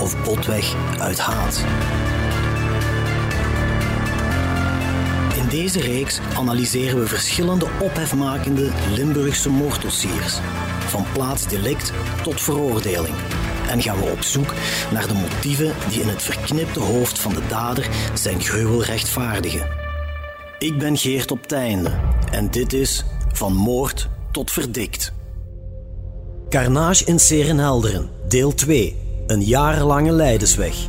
of botweg uit haat. In deze reeks analyseren we verschillende ophefmakende Limburgse moorddossiers, van plaatsdelict tot veroordeling. En gaan we op zoek naar de motieven die in het verknipte hoofd van de dader zijn gruwel rechtvaardigen. Ik ben Geert op Teinde en dit is Van Moord tot Verdikt. Carnage in Serenhelderen, deel 2. Een jarenlange leidersweg.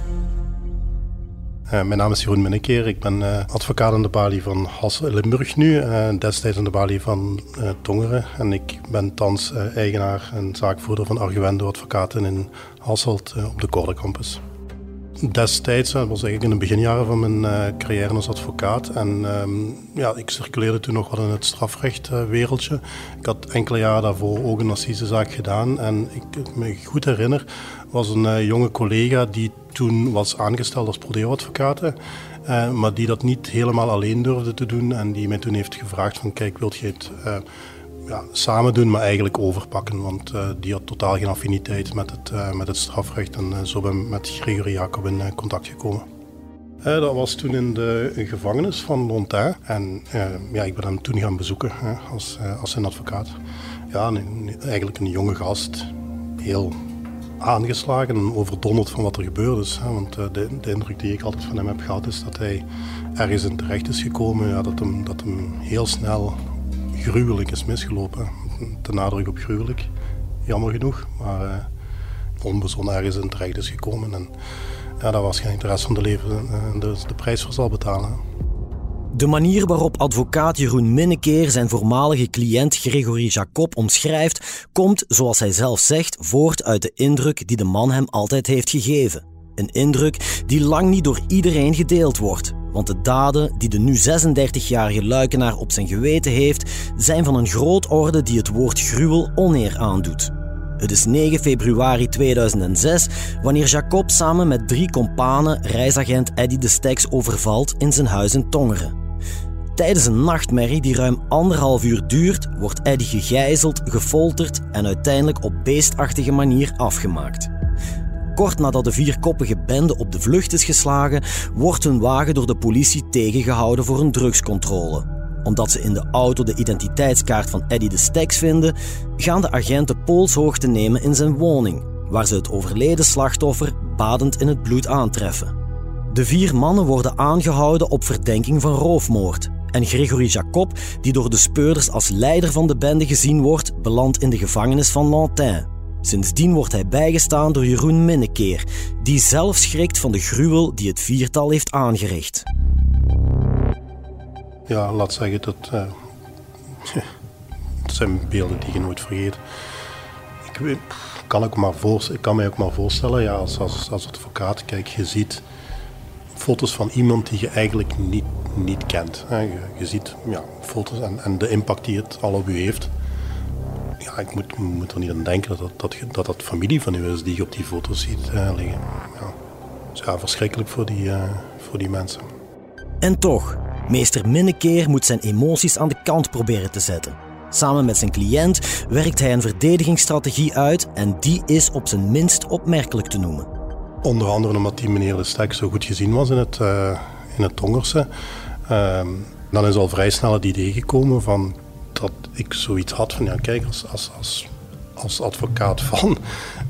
Uh, mijn naam is Jeroen Minnekeer. Ik ben uh, advocaat aan de balie van Hassel Limburg nu, uh, destijds aan de balie van Tongeren. En ik ben thans eigenaar en zaakvoerder van Arguendo Advocaten in Hasselt op de Corde Campus. Destijds, dat was eigenlijk in de beginjaren van mijn uh, carrière als advocaat. En um, ja, ik circuleerde toen nog wat in het strafrechtwereldje. Uh, ik had enkele jaren daarvoor ook een assisezaak gedaan. En ik me goed herinner, was een uh, jonge collega die toen was aangesteld als prodeo-advocaat. maar die dat niet helemaal alleen durfde te doen. En die mij toen heeft gevraagd van, kijk, wilt je het ja, samen doen, maar eigenlijk overpakken. Want uh, die had totaal geen affiniteit met het, uh, met het strafrecht. En uh, zo ben ik met Gregory Jacob in contact gekomen. dat was toen in de gevangenis van Lontain. En ja, ik ben hem toen gaan bezoeken als, als zijn advocaat. Ja, eigenlijk een jonge gast. Heel aangeslagen en overdonderd van wat er gebeurd is. Hè. Want de, de, indruk die ik altijd van hem heb gehad is dat hij ergens in terecht is gekomen. Ja, dat, hem, dat hem heel snel gruwelijk is misgelopen. De nadruk op gruwelijk, jammer genoeg. Maar uh, onbezonnen ergens in terecht is gekomen. En ja, daar waarschijnlijk de rest van de leven uh, de, de prijs voor zal betalen. De manier waarop advocaat Jeroen Minnekeer zijn voormalige cliënt Gregory Jacob omschrijft, komt, zoals hij zelf zegt, voort uit de indruk die de man hem altijd heeft gegeven. Een indruk die lang niet door iedereen gedeeld wordt. Want de daden die de nu 36-jarige luikenaar op zijn geweten heeft, zijn van een groot orde die het woord gruwel oneer aandoet. Het is 9 februari 2006 wanneer Jacob samen met drie kompanen reisagent Eddy de Steks overvalt in zijn huis in Tongeren. Tijdens een nachtmerrie die ruim anderhalf uur duurt, wordt Eddy gegijzeld, gefolterd en uiteindelijk op beestachtige manier afgemaakt. Kort nadat de vierkoppige bende op de vlucht is geslagen, wordt hun wagen door de politie tegengehouden voor een drugscontrole. Omdat ze in de auto de identiteitskaart van Eddie de Steks vinden, gaan de agenten poolshoogte nemen in zijn woning, waar ze het overleden slachtoffer badend in het bloed aantreffen. De vier mannen worden aangehouden op verdenking van roofmoord. En Gregory Jacob, die door de speurders als leider van de bende gezien wordt, belandt in de gevangenis van Lantin. Sindsdien wordt hij bijgestaan door Jeroen Minnekeer, die zelf schrikt van de gruwel die het viertal heeft aangericht. Ja, laat zeggen dat. Het zijn beelden die je nooit vergeet. Ik, kan, ik, maar voor, ik kan mij ook maar voorstellen, ja, als, als, als advocaat, kijk, je ziet foto's van iemand die je eigenlijk niet, niet kent. Je, je ziet ja, foto's en, en de impact die het al op u heeft ja, ik moet, moet er niet aan denken dat dat, dat, dat familie van u is die je op die foto's ziet uh, liggen. Ja. Dus ja, verschrikkelijk voor die, uh, voor die mensen. En toch, meester Minnekeer moet zijn emoties aan de kant proberen te zetten. Samen met zijn cliënt werkt hij een verdedigingsstrategie uit en die is op zijn minst opmerkelijk te noemen. Onder andere omdat die meneer de Stek zo goed gezien was in het, uh, in het Tongerse. Uh, dan is al vrij snel het idee gekomen van dat ik zoiets had van, ja kijk, als, als, als, advocaat van,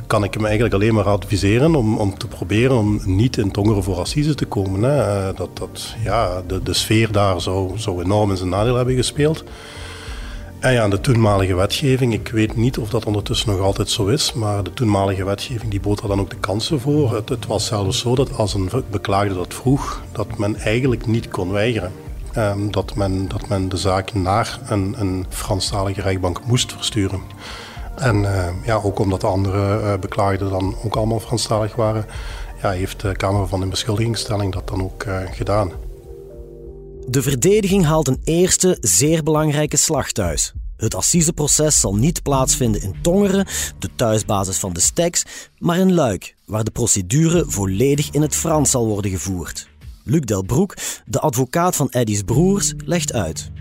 kan ik hem eigenlijk alleen maar adviseren om, om te proberen om niet in Tongeren voor te komen. Hè. Eh, dat, dat, ja, de, de sfeer daar zou, enorm in zijn nadeel hebben gespeeld. En ja, de toenmalige wetgeving, ik weet niet of dat ondertussen nog altijd zo is, maar de toenmalige wetgeving die bood er dan ook de kansen voor. Het, het was zelfs zo dat als een beklaagde dat vroeg, dat men eigenlijk niet kon weigeren. Ehm, dat, men, dat men de zaak naar een, een Franstalige rechtbank moest versturen. En ja, ook omdat de andere beklaagden dan ook allemaal Franstalig waren, ja, heeft de Kamer van de Beschuldigingsstelling dat dan ook gedaan. De verdediging haalt een eerste zeer belangrijke slag thuis. Het assiseproces zal niet plaatsvinden in Tongeren, de thuisbasis van de Steks, maar in Luik, waar de procedure volledig in het Frans zal worden gevoerd. Luc Delbroek, de advocaat van Eddy's broers, legt uit.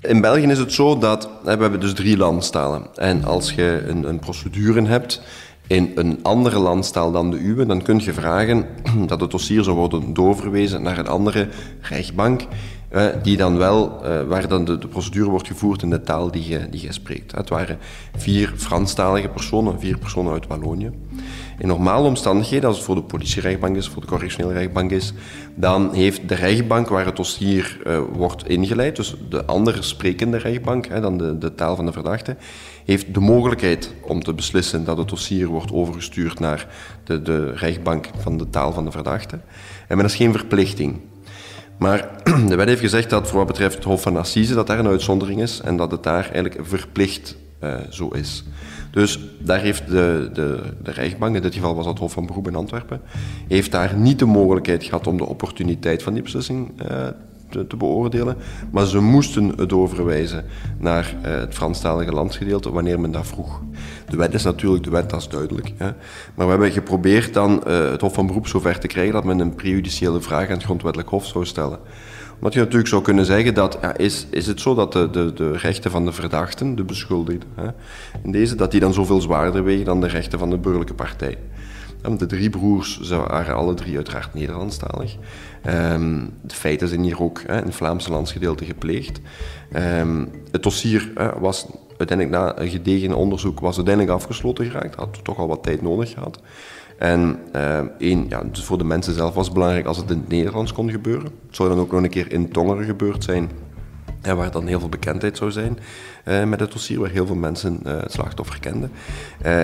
In België is het zo dat we hebben dus drie landstalen. En als je een, een procedure hebt in een andere landstaal dan de uwe, dan kun je vragen dat het dossier zou worden doorverwezen naar een andere rechtbank eh, die dan wel, uh, waar dan de, de, procedure wordt gevoerd in de taal die je, die je spreekt. Het waren vier Franstalige personen, vier personen uit Wallonië. In normale omstandigheden, als het voor de politierechtbank is, voor de correctionele rechtbank is, dan heeft de rechtbank waar het dossier uh, wordt ingeleid, dus de andere sprekende rechtbank, hè, dan de, de taal van de verdachte, heeft de mogelijkheid om te beslissen dat het dossier wordt overgestuurd naar de, de rechtbank van de taal van de verdachte. En men is geen verplichting. Maar de wet heeft gezegd dat voor wat betreft het Hof van Assise dat daar een uitzondering is en dat het daar eigenlijk verplicht uh, zo is. Dus daar heeft de, de, de rechtbank, in dit geval was dat Hof van Beroep in Antwerpen, heeft daar niet de mogelijkheid gehad om de opportuniteit van die beslissing uh, te, te, beoordelen. Maar ze moesten het overwijzen naar uh, het Franstalige landsgedeelte wanneer men dat vroeg. De wet is natuurlijk de wet, dat is duidelijk. Hè. Maar we hebben geprobeerd dan uh, het Hof van Beroep zover te krijgen dat men een prejudiciële vraag aan het grondwettelijk hof zou stellen. Omdat je natuurlijk zou kunnen zeggen dat, ja, is, is het zo dat de, de, de rechten van de verdachten, de beschuldigden, hè, in deze, dat die dan zoveel zwaarder wegen dan de rechten van de burgerlijke partij? De drie broers waren alle drie uiteraard Nederlandstalig. Um, de feiten zijn hier ook hè, in het Vlaamse landsgedeelte gepleegd. Um, het dossier hè, was uiteindelijk na een gedegen onderzoek was uiteindelijk afgesloten geraakt. Had toch al wat tijd nodig gehad. En uh, één, ja, dus voor de mensen zelf was het belangrijk als het in het Nederlands kon gebeuren. Het zou dan ook nog een keer in Tongeren gebeurd zijn. En waar dan heel veel bekendheid zou zijn uh, met het dossier, waar heel veel mensen uh, het slachtoffer kenden.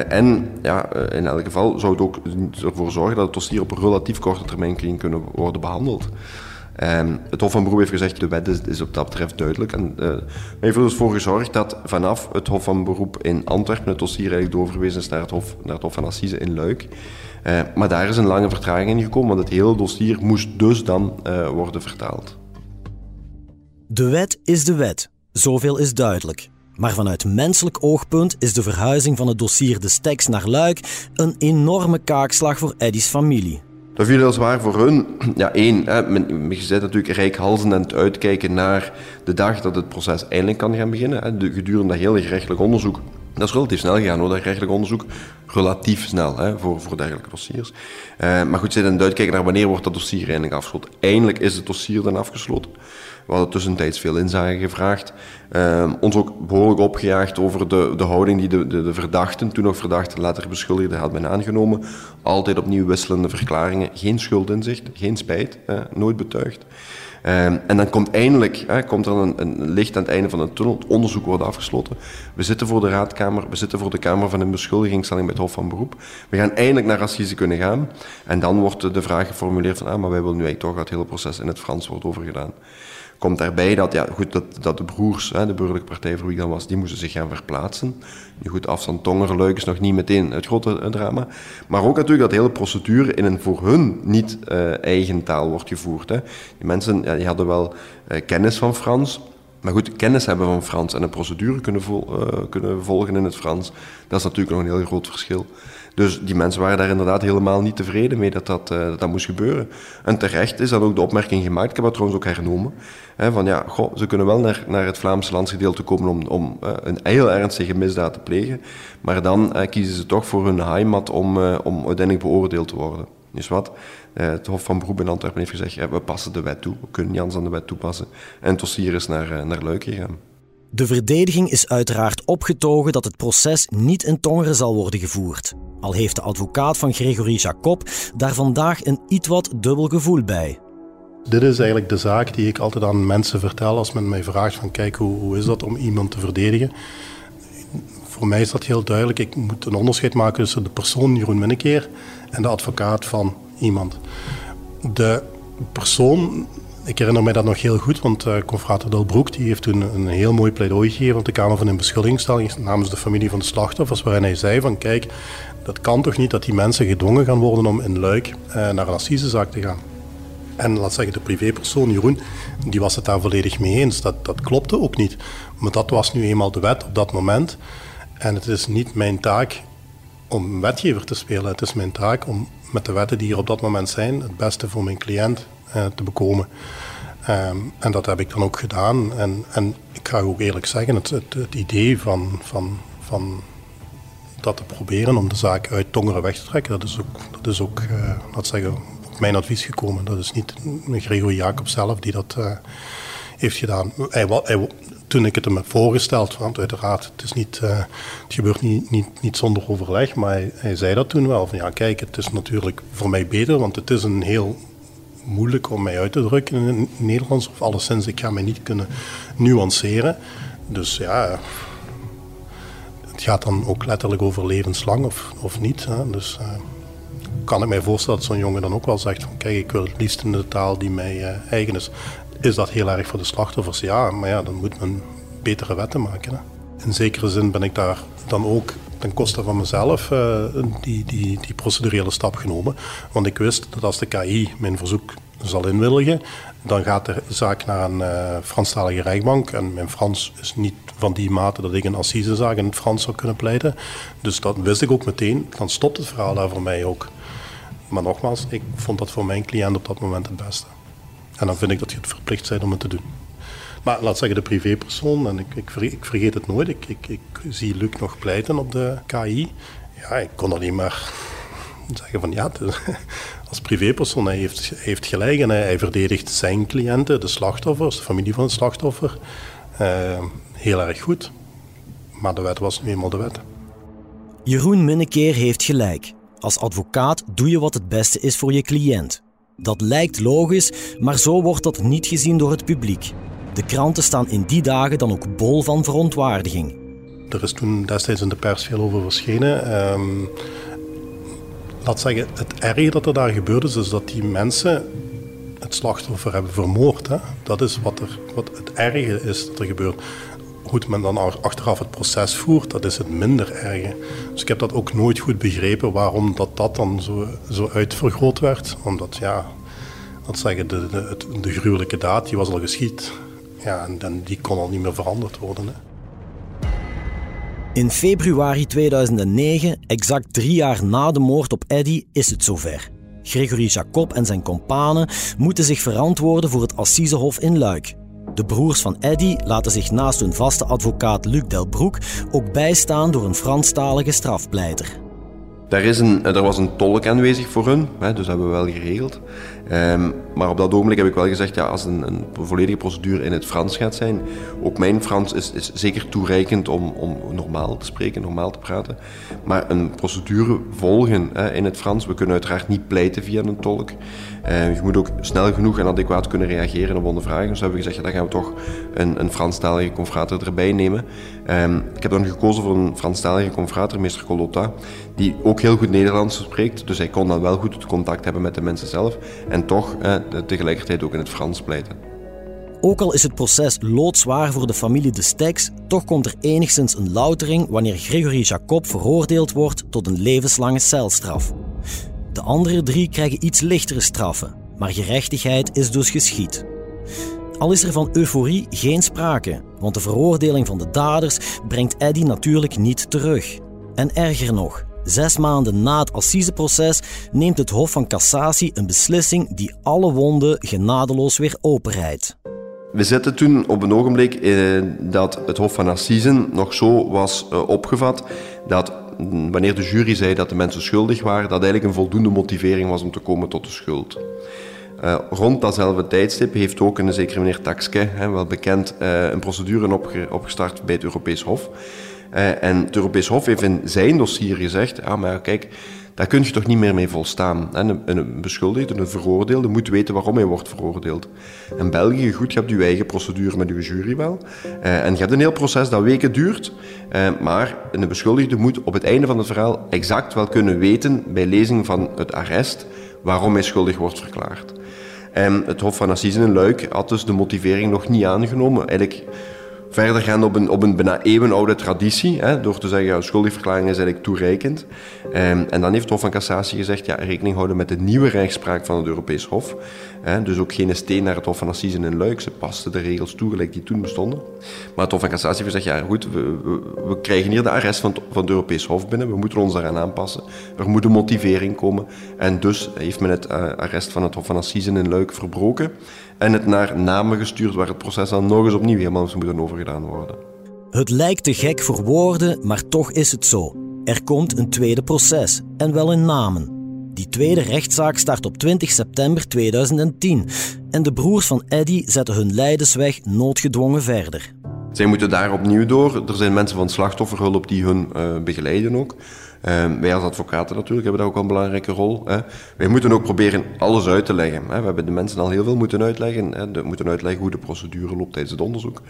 En ja, in elk geval zou het ook ervoor zorgen dat het dossier op een relatief korte termijn kunnen worden behandeld. Um, het Hof van Beroep heeft gezegd, de wet is, is op dat betreft duidelijk. En uh, heeft er dus voor gezorgd dat vanaf het Hof van Beroep in Antwerpen het dossier eigenlijk doorverwezen is naar het Hof, naar het hof van Assise in Luik. Uh, maar daar is een lange vertraging in gekomen, want het hele dossier moest dus dan uh, worden vertaald. De wet is de wet. Zoveel is duidelijk. Maar vanuit menselijk oogpunt is de verhuizing van het dossier de Steks naar Luik een enorme kaakslag voor Eddy's familie. Dat viel heel zwaar voor hun. Ja, één, hè, men, je zit natuurlijk rijkhalzend aan het uitkijken naar de dag dat het proces eindelijk kan gaan beginnen. Hè. De, gedurende dat hele gerechtelijk onderzoek. Dat is relatief snel gegaan hoor, dat gerechtelijk onderzoek. Relatief snel hè, voor, voor dergelijke dossiers. Uh, maar goed, zitten aan het uitkijken naar wanneer wordt dat dossier eindelijk afgesloten. Eindelijk is het dossier dan afgesloten. We hadden tussentijds veel inzage gevraagd. Uh, ons ook behoorlijk opgejaagd over de, de houding die de, de, de verdachten, toen nog verdachten, later beschuldigden, hadden aangenomen. Altijd opnieuw wisselende verklaringen. Geen schuldinzicht, geen spijt, nooit betuigd. Um, en dan komt eindelijk komt er een, een, licht aan het einde van de tunnel. Het onderzoek wordt afgesloten. We zitten voor de raadkamer, we zitten voor de Kamer van een beschuldigingsstelling bij het Hof van Beroep. We gaan eindelijk naar assise kunnen gaan. En dan wordt de vraag geformuleerd van, ah, maar wij willen nu eigenlijk toch dat hele proces in het Frans wordt overgedaan. Komt daarbij dat, ja, goed, dat, dat de broers, hè, de burgerlijke partij voor wie dat was, die moesten zich gaan verplaatsen. Nu goed, afstand Tongerluik is nog niet meteen het grote drama. Maar ook natuurlijk dat de hele procedure in een voor hun niet uh, eigen taal wordt gevoerd. Hè. Die mensen ja, die hadden wel uh, kennis van Frans, maar goed, kennis hebben van Frans en een procedure kunnen, vol, kunnen volgen in het Frans, dat is natuurlijk nog een heel groot verschil. Dus die mensen waren daar inderdaad helemaal niet tevreden mee dat dat, uh, dat, dat, moest gebeuren. En terecht is dan ook de opmerking gemaakt, ik heb dat trouwens ook hernomen, hè, van ja, ze kunnen wel naar, naar het Vlaamse landsgedeelte komen om, om uh, een heel ernstige misdaad te plegen, maar dan uh, kiezen ze toch voor hun heimat om, om uiteindelijk beoordeeld te worden. Dus wat? Het Hof van Beroep in Antwerpen heeft gezegd, ja, we passen de wet toe, we kunnen niet anders aan de wet toepassen. En het dossier is naar, naar Luik gegaan. De verdediging is uiteraard opgetogen dat het proces niet in Tongeren zal worden gevoerd. Heeft de advocaat van Gregory Jacob daar vandaag een iets wat dubbel gevoel bij. Dit is eigenlijk de zaak die ik altijd aan mensen vertel als men mij vraagt van kijk, hoe, hoe is dat om iemand te verdedigen? Voor mij is dat heel duidelijk. Ik moet een onderscheid maken tussen de persoon Jeroen Minnekeer en de advocaat van iemand. De persoon Ik herinner mij dat nog heel goed, want uh, confrater Delbroek die heeft toen een heel mooi pleidooi gegeven op de Kamer van Inbeschuldigingstelling namens de familie van de slachtoffers, waarin hij zei van kijk, dat kan toch niet dat die mensen gedwongen gaan worden om in Luik uh, naar een assisezaak te gaan. En laat zeggen, de privépersoon Jeroen, die was het daar volledig mee eens. Dat, dat klopte ook niet. Maar dat was nu eenmaal de wet op dat moment. En het is niet mijn taak om wetgever te spelen. Het is mijn taak om met de wetten die er op dat moment zijn, het beste voor mijn cliënt eh, te bekomen. Ehm, en dat heb ik dan ook gedaan. En, en ik ga ook eerlijk zeggen, het, het, het idee van, van, van dat te proberen om de zaak uit Tongeren weg te trekken, dat is ook, dat is ook uh, laat zeggen, op mijn advies gekomen. Dat is niet Gregory Jacob zelf die dat uh, heeft gedaan. Hij, hij, toen ik het hem heb voorgesteld, want uiteraard, het, is niet, het gebeurt niet, niet, niet zonder overleg, maar hij, hij, zei dat toen wel. Van ja, kijk, het is natuurlijk voor mij beter, want het is een heel moeilijk om mij uit te drukken in het Nederlands, of alleszins, ik ga mij niet kunnen nuanceren. Dus ja, het gaat dan ook letterlijk over levenslang of, of niet. Hè. Dus uh, kan ik mij voorstellen dat zo'n jongen dan ook wel zegt van kijk, ik wil het liefst in de taal die mij uh, eigen is. Is dat heel erg voor de slachtoffers? Ja, maar ja, dan moet men betere wetten maken. In zekere zin ben ik daar dan ook ten koste van mezelf uh, die, die, die procedurele stap genomen. Want ik wist dat als de KI mijn verzoek zal inwilligen, dan gaat de zaak naar een uh, Franstalige rechtbank. En mijn Frans is niet van die mate dat ik een assisezaak in het Frans zou kunnen pleiten. Dus dat wist ik ook meteen. Dan stopt het verhaal daar voor mij ook. Maar nogmaals, ik vond dat voor mijn cliënt op dat moment het beste. En dan vind ik dat je het verplicht bent om het te doen. Maar laat zeggen, de privépersoon, en ik, ik, ik vergeet het nooit, ik, ik, ik, zie Luc nog pleiten op de KI. Ja, ik kon alleen maar zeggen van ja, als privépersoon, hij heeft, heeft gelijk en hij, verdedigt zijn cliënten, de slachtoffers, de familie van het slachtoffer, uh, heel erg goed. Maar de wet was nu eenmaal de wet. Jeroen Minnekeer heeft gelijk. Als advocaat doe je wat het beste is voor je cliënt. Dat lijkt logisch, maar zo wordt dat niet gezien door het publiek. De kranten staan in die dagen dan ook bol van verontwaardiging. Er is toen destijds in de pers veel over verschenen. Um, laat zeggen, het erge dat er daar gebeurd is, is dat die mensen het slachtoffer hebben vermoord. Hè? Dat is wat, er, wat het erge is dat er gebeurt. Hoe men dan achteraf het proces voert, dat is het minder erge. Dus ik heb dat ook nooit goed begrepen waarom dat, dat dan zo, zo uitvergroot werd. Omdat, ja, dat zeggen, de, de, gruwelijke daad die was al geschied. Ja, en, die kon al niet meer veranderd worden. In februari 2009, exact drie jaar na de moord op Eddy, is het zover. Gregory Jacob en zijn kompanen moeten zich verantwoorden voor het Assisehof in Luik. De broers van Eddy laten zich naast hun vaste advocaat Luc Delbroek ook bijstaan door een Franstalige strafpleiter. Daar, is een, er was een tolk aanwezig voor hun, dus dat hebben we wel geregeld. Um, maar op dat ogenblik heb ik wel gezegd, ja, als een, een, volledige procedure in het Frans gaat zijn, ook mijn Frans is, is zeker toereikend om, om, normaal te spreken, normaal te praten. Maar een procedure volgen hè, in het Frans, we kunnen uiteraard niet pleiten via een tolk. Uh, je moet ook snel genoeg en adequaat kunnen reageren op ondervragingen. Dus hebben we gezegd, ja, dan gaan we toch een, een Franstalige confrater erbij nemen. Um, ik heb dan gekozen voor een Franstalige confrater, meester Colotta, die ook heel goed Nederlands spreekt. Dus hij kon dan wel goed het contact hebben met de mensen zelf en toch eh, tegelijkertijd ook in het Frans pleiten. Ook al is het proces loodzwaar voor de familie de Steks, toch komt er enigszins een loutering wanneer Gregory Jacob veroordeeld wordt tot een levenslange celstraf. De andere drie krijgen iets lichtere straffen, maar gerechtigheid is dus geschied. Al is er van euforie geen sprake, want de veroordeling van de daders brengt Eddy natuurlijk niet terug. En erger nog, Zes maanden na het assiseproces neemt het Hof van Cassatie een beslissing die alle wonden genadeloos weer openrijdt. We zitten toen op een ogenblik eh, dat het Hof van Assisen nog zo was eh, opgevat dat mm, wanneer de jury zei dat de mensen schuldig waren, dat eigenlijk een voldoende motivering was om te komen tot de schuld. Uh, rond datzelfde tijdstip heeft ook een zekere meneer Taxke, wel bekend, een procedure opge opgestart bij het Europees Hof. Uh, en het Europees Hof heeft in zijn dossier gezegd, ah, maar kijk, daar kun je toch niet meer mee volstaan. En een, beschuldigde, een veroordeelde, moet weten waarom hij wordt veroordeeld. In België, goed, je hebt je eigen procedure met je jury wel. Uh, en je hebt een heel proces dat weken duurt. Uh, maar een beschuldigde moet op het einde van het verhaal exact wel kunnen weten, bij lezing van het arrest, waarom hij schuldig wordt verklaard. En het Hof van Assisen in Luik had dus de motivering nog niet aangenomen. Eigenlijk verder gaan op een, op een bijna eeuwenoude traditie, hè, door te zeggen, ja, schuldigverklaring is eigenlijk toereikend. Ehm, en dan heeft het Hof van Cassatie gezegd, ja, rekening houden met de nieuwe rechtspraak van het Europees Hof. Dus ook geen steen naar het Hof van Assisen in Luik, ze pasten de regels toe gelijk die toen bestonden. Maar het Hof van Cassatie heeft gezegd, ja goed, we, we, krijgen hier de arrest van het, van het Europees Hof binnen, we moeten ons daaraan aanpassen. Er moet een motivering komen. En dus heeft men het uh, arrest van het Hof van Assisen in Luik verbroken en het naar Namen gestuurd, waar het proces dan nog eens opnieuw helemaal moet moeten overgedaan worden. Het lijkt te gek voor woorden, maar toch is het zo. Er komt een tweede proces, en wel in Namen. Die tweede rechtszaak start op 20 september 2010 en de broers van Eddy zetten hun lijdensweg noodgedwongen verder. Zij moeten daar opnieuw door. Er zijn mensen van slachtofferhulp die hun uh, begeleiden ook. Uh, wij als advocaten natuurlijk hebben daar ook een belangrijke rol. Wij moeten ook proberen alles uit te leggen. We hebben de mensen al heel veel moeten uitleggen. We moeten uitleggen hoe de procedure loopt tijdens het onderzoek.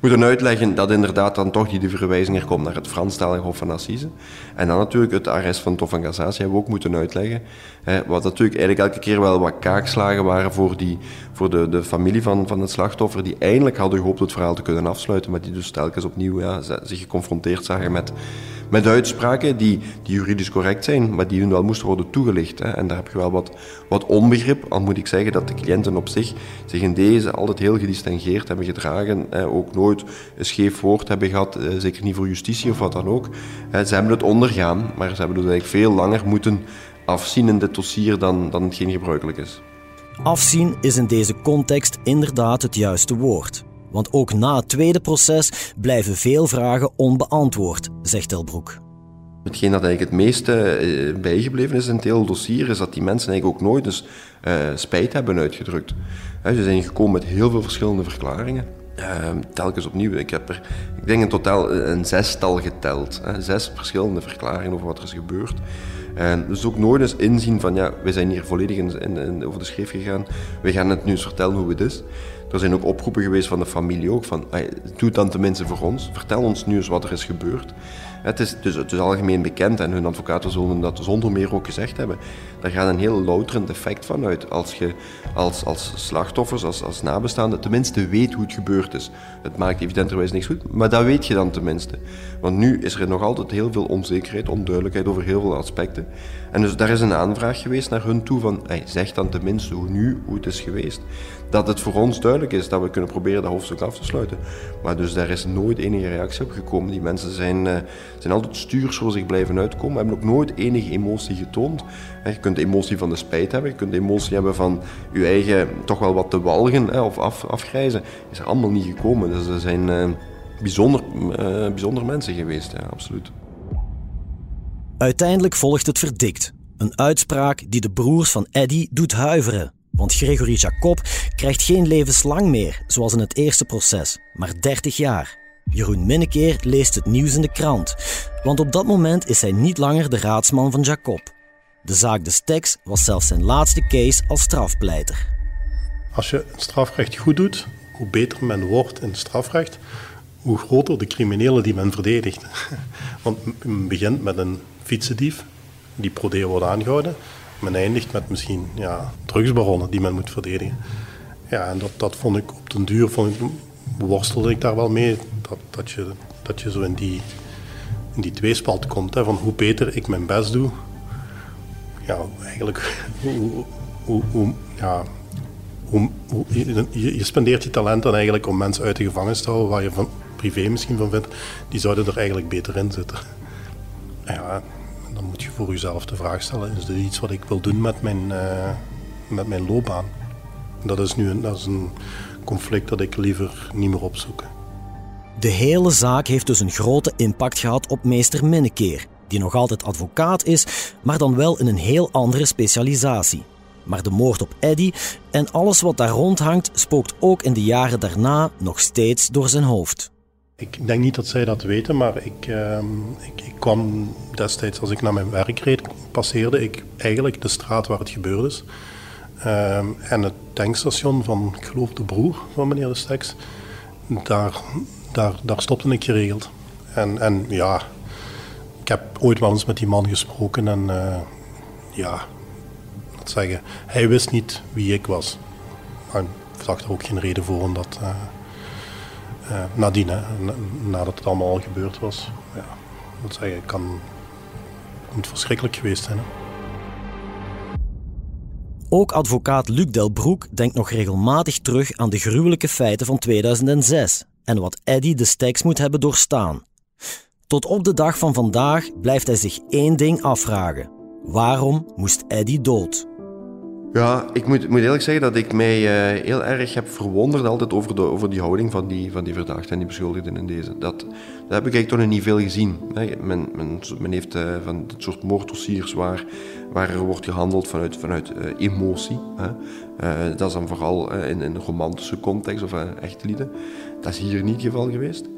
We moeten uitleggen dat inderdaad dan toch die verwijzing er komt naar het Franstalige Hof van Assise. En dan natuurlijk het arrest van Tof van Cassatie hebben we ook moeten uitleggen. Wat natuurlijk eigenlijk elke keer wel wat kaakslagen waren voor, die, voor de, de familie van, van het slachtoffer, die eindelijk hadden gehoopt het verhaal te kunnen afsluiten, maar die dus telkens opnieuw ja, zich geconfronteerd zagen met met uitspraken die, die juridisch correct zijn, maar die hun wel moesten worden toegelicht. Hè. En daar heb je wel wat, wat onbegrip. Al moet ik zeggen dat de cliënten op zich zich in deze altijd heel gedistingeerd hebben gedragen. Hè. Ook nooit een scheef woord hebben gehad, eh, zeker niet voor justitie of wat dan ook. Ze hebben het ondergaan, maar ze hebben dus eigenlijk veel langer moeten afzien in dit dossier dan, dan hetgeen gebruikelijk is. Afzien is in deze context inderdaad het juiste woord. Want ook na het tweede proces blijven veel vragen onbeantwoord, zegt Delbroek. Hetgeen dat eigenlijk het meeste eh, bijgebleven is in het hele dossier, is dat die mensen eigenlijk ook nooit dus, uh, spijt hebben uitgedrukt. ze zijn gekomen met heel veel verschillende verklaringen. Uh, telkens opnieuw. Ik heb er, ik denk in totaal een zestal geteld. Zes verschillende verklaringen over wat er is gebeurd. En dus ook nooit eens inzien van, ja, we zijn hier volledig in, over de schreef gegaan. We gaan het nu eens vertellen hoe het is. Er zijn ook oproepen geweest van de familie ook, van doe het dan tenminste voor ons. Vertel ons nu eens wat er is gebeurd. Het is, dus, het is algemeen bekend en hun advocaten zullen dat zonder meer ook gezegd hebben. Daar gaat een heel louterend effect van uit. Als je als, als slachtoffers, als, als nabestaande, tenminste weet hoe het gebeurd is. Het maakt evidenterwijs niks goed, maar dat weet je dan tenminste. Want nu is er nog altijd heel veel onzekerheid, onduidelijkheid over heel veel aspecten. En dus daar is een aanvraag geweest naar hun toe van, zeg dan tenminste hoe nu, hoe het is geweest. Dat het voor ons duidelijk is dat we kunnen proberen dat hoofdstuk af te sluiten. Maar dus daar is nooit enige reactie op gekomen. Die mensen zijn, uh, zijn altijd stuurs voor zich blijven uitkomen, hebben ook nooit enige emotie getoond. Je kunt de emotie van de spijt hebben, je kunt de emotie hebben van je eigen toch wel wat te walgen of af, afgrijzen. Is allemaal niet gekomen. Dus er zijn uh, bijzonder, uh, bijzonder mensen geweest, ja, absoluut. Uiteindelijk volgt het verdikt. Een uitspraak die de broers van Eddy doet huiveren. Want Gregory Jacob krijgt geen levenslang meer, zoals in het eerste proces, maar 30 jaar. Jeroen Minnekeer leest het nieuws in de krant, want op dat moment is hij niet langer de raadsman van Jacob. De zaak de Steks was zelfs zijn laatste case als strafpleiter. Als je het strafrecht goed doet, hoe beter men wordt in het strafrecht, hoe groter de criminelen die men verdedigt. Want men begint met een fietsendief, die pro wordt aangehouden. Men eindigt met misschien ja, drugsbaronnen die men moet verdedigen. Ja, en dat, dat vond ik op den duur, vond ik, worstelde ik daar wel mee. Dat, dat, je, dat je zo in die, in die tweespalt komt. Hè, van hoe beter ik mijn best doe, ja, eigenlijk, hoe, hoe, hoe ja, hoe, je, je, spendeert je talent dan eigenlijk om mensen uit de gevangenis te houden waar je van privé misschien van vindt, die zouden er eigenlijk beter in zitten. Ja, dan moet je voor jezelf de vraag stellen, is dit iets wat ik wil doen met mijn, uh, met mijn loopbaan? Dat is nu een, dat is een conflict dat ik liever niet meer opzoek. De hele zaak heeft dus een grote impact gehad op meester Minnekeer, die nog altijd advocaat is, maar dan wel in een heel andere specialisatie. Maar de moord op Eddy en alles wat daar rondhangt spookt ook in de jaren daarna nog steeds door zijn hoofd. Ik denk niet dat zij dat weten, maar ik, uh, ik, ik, kwam destijds als ik naar mijn werk reed, passeerde ik eigenlijk de straat waar het gebeurd is. Uh, en het tankstation van, ik geloof de broer van meneer de Steks, daar, daar, daar stopte ik geregeld. En, en ja, ik heb ooit wel eens met die man gesproken en uh, ja, wat zeggen, hij wist niet wie ik was. maar ik zag er ook geen reden voor om dat uh, nadien, hè, nadat het allemaal al gebeurd was. Ja, dat zeggen, kan, verschrikkelijk geweest zijn. Hè. Ook advocaat Luc Delbroek denkt nog regelmatig terug aan de gruwelijke feiten van 2006 en wat Eddy de Steks moet hebben doorstaan. Tot op de dag van vandaag blijft hij zich één ding afvragen. Waarom moest Eddy dood? Ja, ik moet, moet eerlijk zeggen dat ik mij uh, heel erg heb verwonderd altijd over, de, over die houding van die, van die verdachten en die beschuldigden in deze. Dat, dat heb ik eigenlijk toch nog niet veel gezien. Men, men, men heeft uh, van dit soort moorddossiers waar, waar er wordt gehandeld vanuit, vanuit uh, emotie. Hè. dat is dan vooral in, in een romantische context of echte lieden. Dat is hier niet het geval geweest.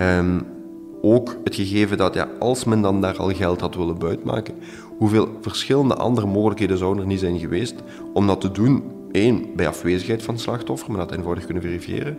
Um, ook het gegeven dat ja, als men dan daar al geld had willen buitmaken, hoeveel verschillende andere mogelijkheden zouden er niet zijn geweest om dat te doen. Eén, bij afwezigheid van het slachtoffer, men had eenvoudig kunnen verifiëren.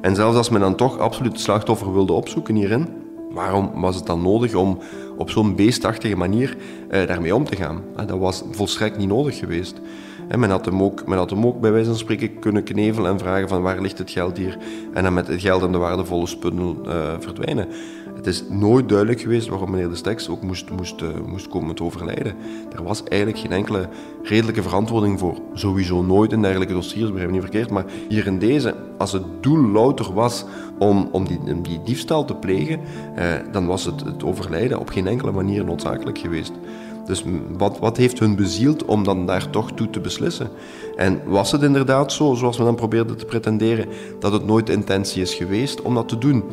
En zelfs als men dan toch absoluut het slachtoffer wilde opzoeken hierin, waarom was het dan nodig om op zo'n beestachtige manier eh, daarmee om te gaan? Eh, dat was volstrekt niet nodig geweest. En men, had hem ook, men had hem ook bij wijze van spreken kunnen knevelen en vragen van waar ligt het geld hier? En dan met het geld en de waardevolle spullen uh, verdwijnen. Het is nooit duidelijk geweest waarom meneer De Steks ook moest, moest, uh, moest komen te overlijden. Er was eigenlijk geen enkele redelijke verantwoording voor. Sowieso nooit in dergelijke dossiers, begrijp me niet verkeerd. Maar hier in deze, als het doel louter was om, om, die, die diefstal te plegen, eh, dan was het, het overlijden op geen enkele manier noodzakelijk geweest. Dus wat, wat heeft hun bezield om dan daar toch toe te beslissen? En was het inderdaad zo, zoals we dan probeerden te pretenderen, dat het nooit de intentie is geweest om dat te doen?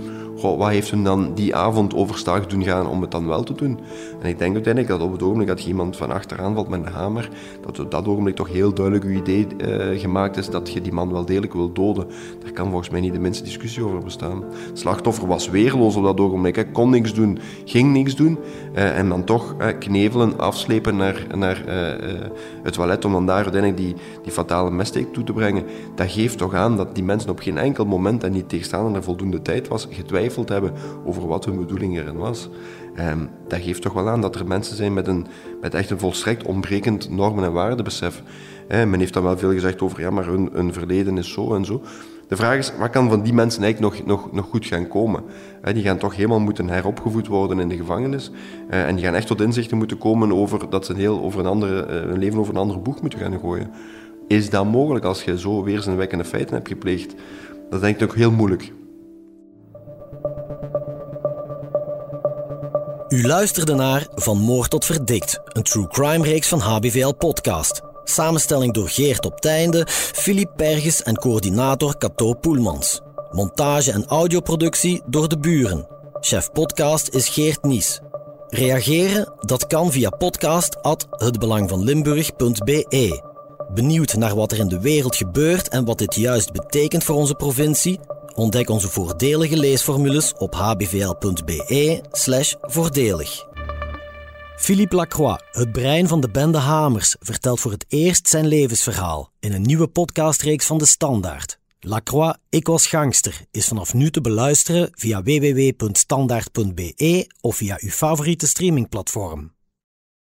Wat heeft hun dan die avond overstag doen gaan om het dan wel te doen? En ik denk uiteindelijk dat op het ogenblik dat je iemand van achteraan valt met een hamer, dat op dat ogenblik toch heel duidelijk je idee uh, gemaakt is dat je die man wel degelijk wil doden. Daar kan volgens mij niet de minste discussie over bestaan. Het slachtoffer was weerloos op dat ogenblik, hij kon niks doen, ging niks doen. Uh, en dan toch knevelen, afslepen naar, naar het toilet om dan daar uiteindelijk die, die fatale messteek toe te brengen. Dat geeft toch aan dat die mensen op geen enkel moment en niet tegenstaande er voldoende tijd was, getwijfeld getwijfeld hebben over wat hun bedoeling erin was. Um, dat geeft toch wel aan dat er mensen zijn met, een, met echt een volstrekt ontbrekend normen- en waardebesef. Um, men heeft dan wel veel gezegd over, ja, maar hun, verleden is zo en zo. De vraag is, wat kan van die mensen eigenlijk nog, nog, nog goed gaan komen? die gaan toch helemaal moeten heropgevoed worden in de gevangenis. Uh, en die gaan echt tot inzichten moeten komen over dat ze een, heel, over een, andere, een leven over een andere boeg moeten gaan gooien. Is dat mogelijk als je zo weerzinwekkende feiten hebt gepleegd? Dat denk ik ook heel moeilijk. U luisterde naar Van Moord tot Verdikt, een true crime reeks van HBVL Podcast. Samenstelling door Geert op Teinde, Filip Perges en coördinator Cato Poelmans. Montage en audioproductie door de buren. Chef podcast is Geert Nies. Reageren? Dat kan via podcast@hetbelangvanlimburg.be. Benieuwd naar wat er in de wereld gebeurt en wat dit juist betekent voor onze provincie? Ontdek onze voordelige leesformules op hbvl.be voordelig. Philippe Lacroix, het brein van de bende Hamers, vertelt voor het eerst zijn levensverhaal in een nieuwe podcastreeks van De Standaard. Lacroix, ik was gangster, is vanaf nu te beluisteren via www.standaard.be of via uw favoriete streamingplatform.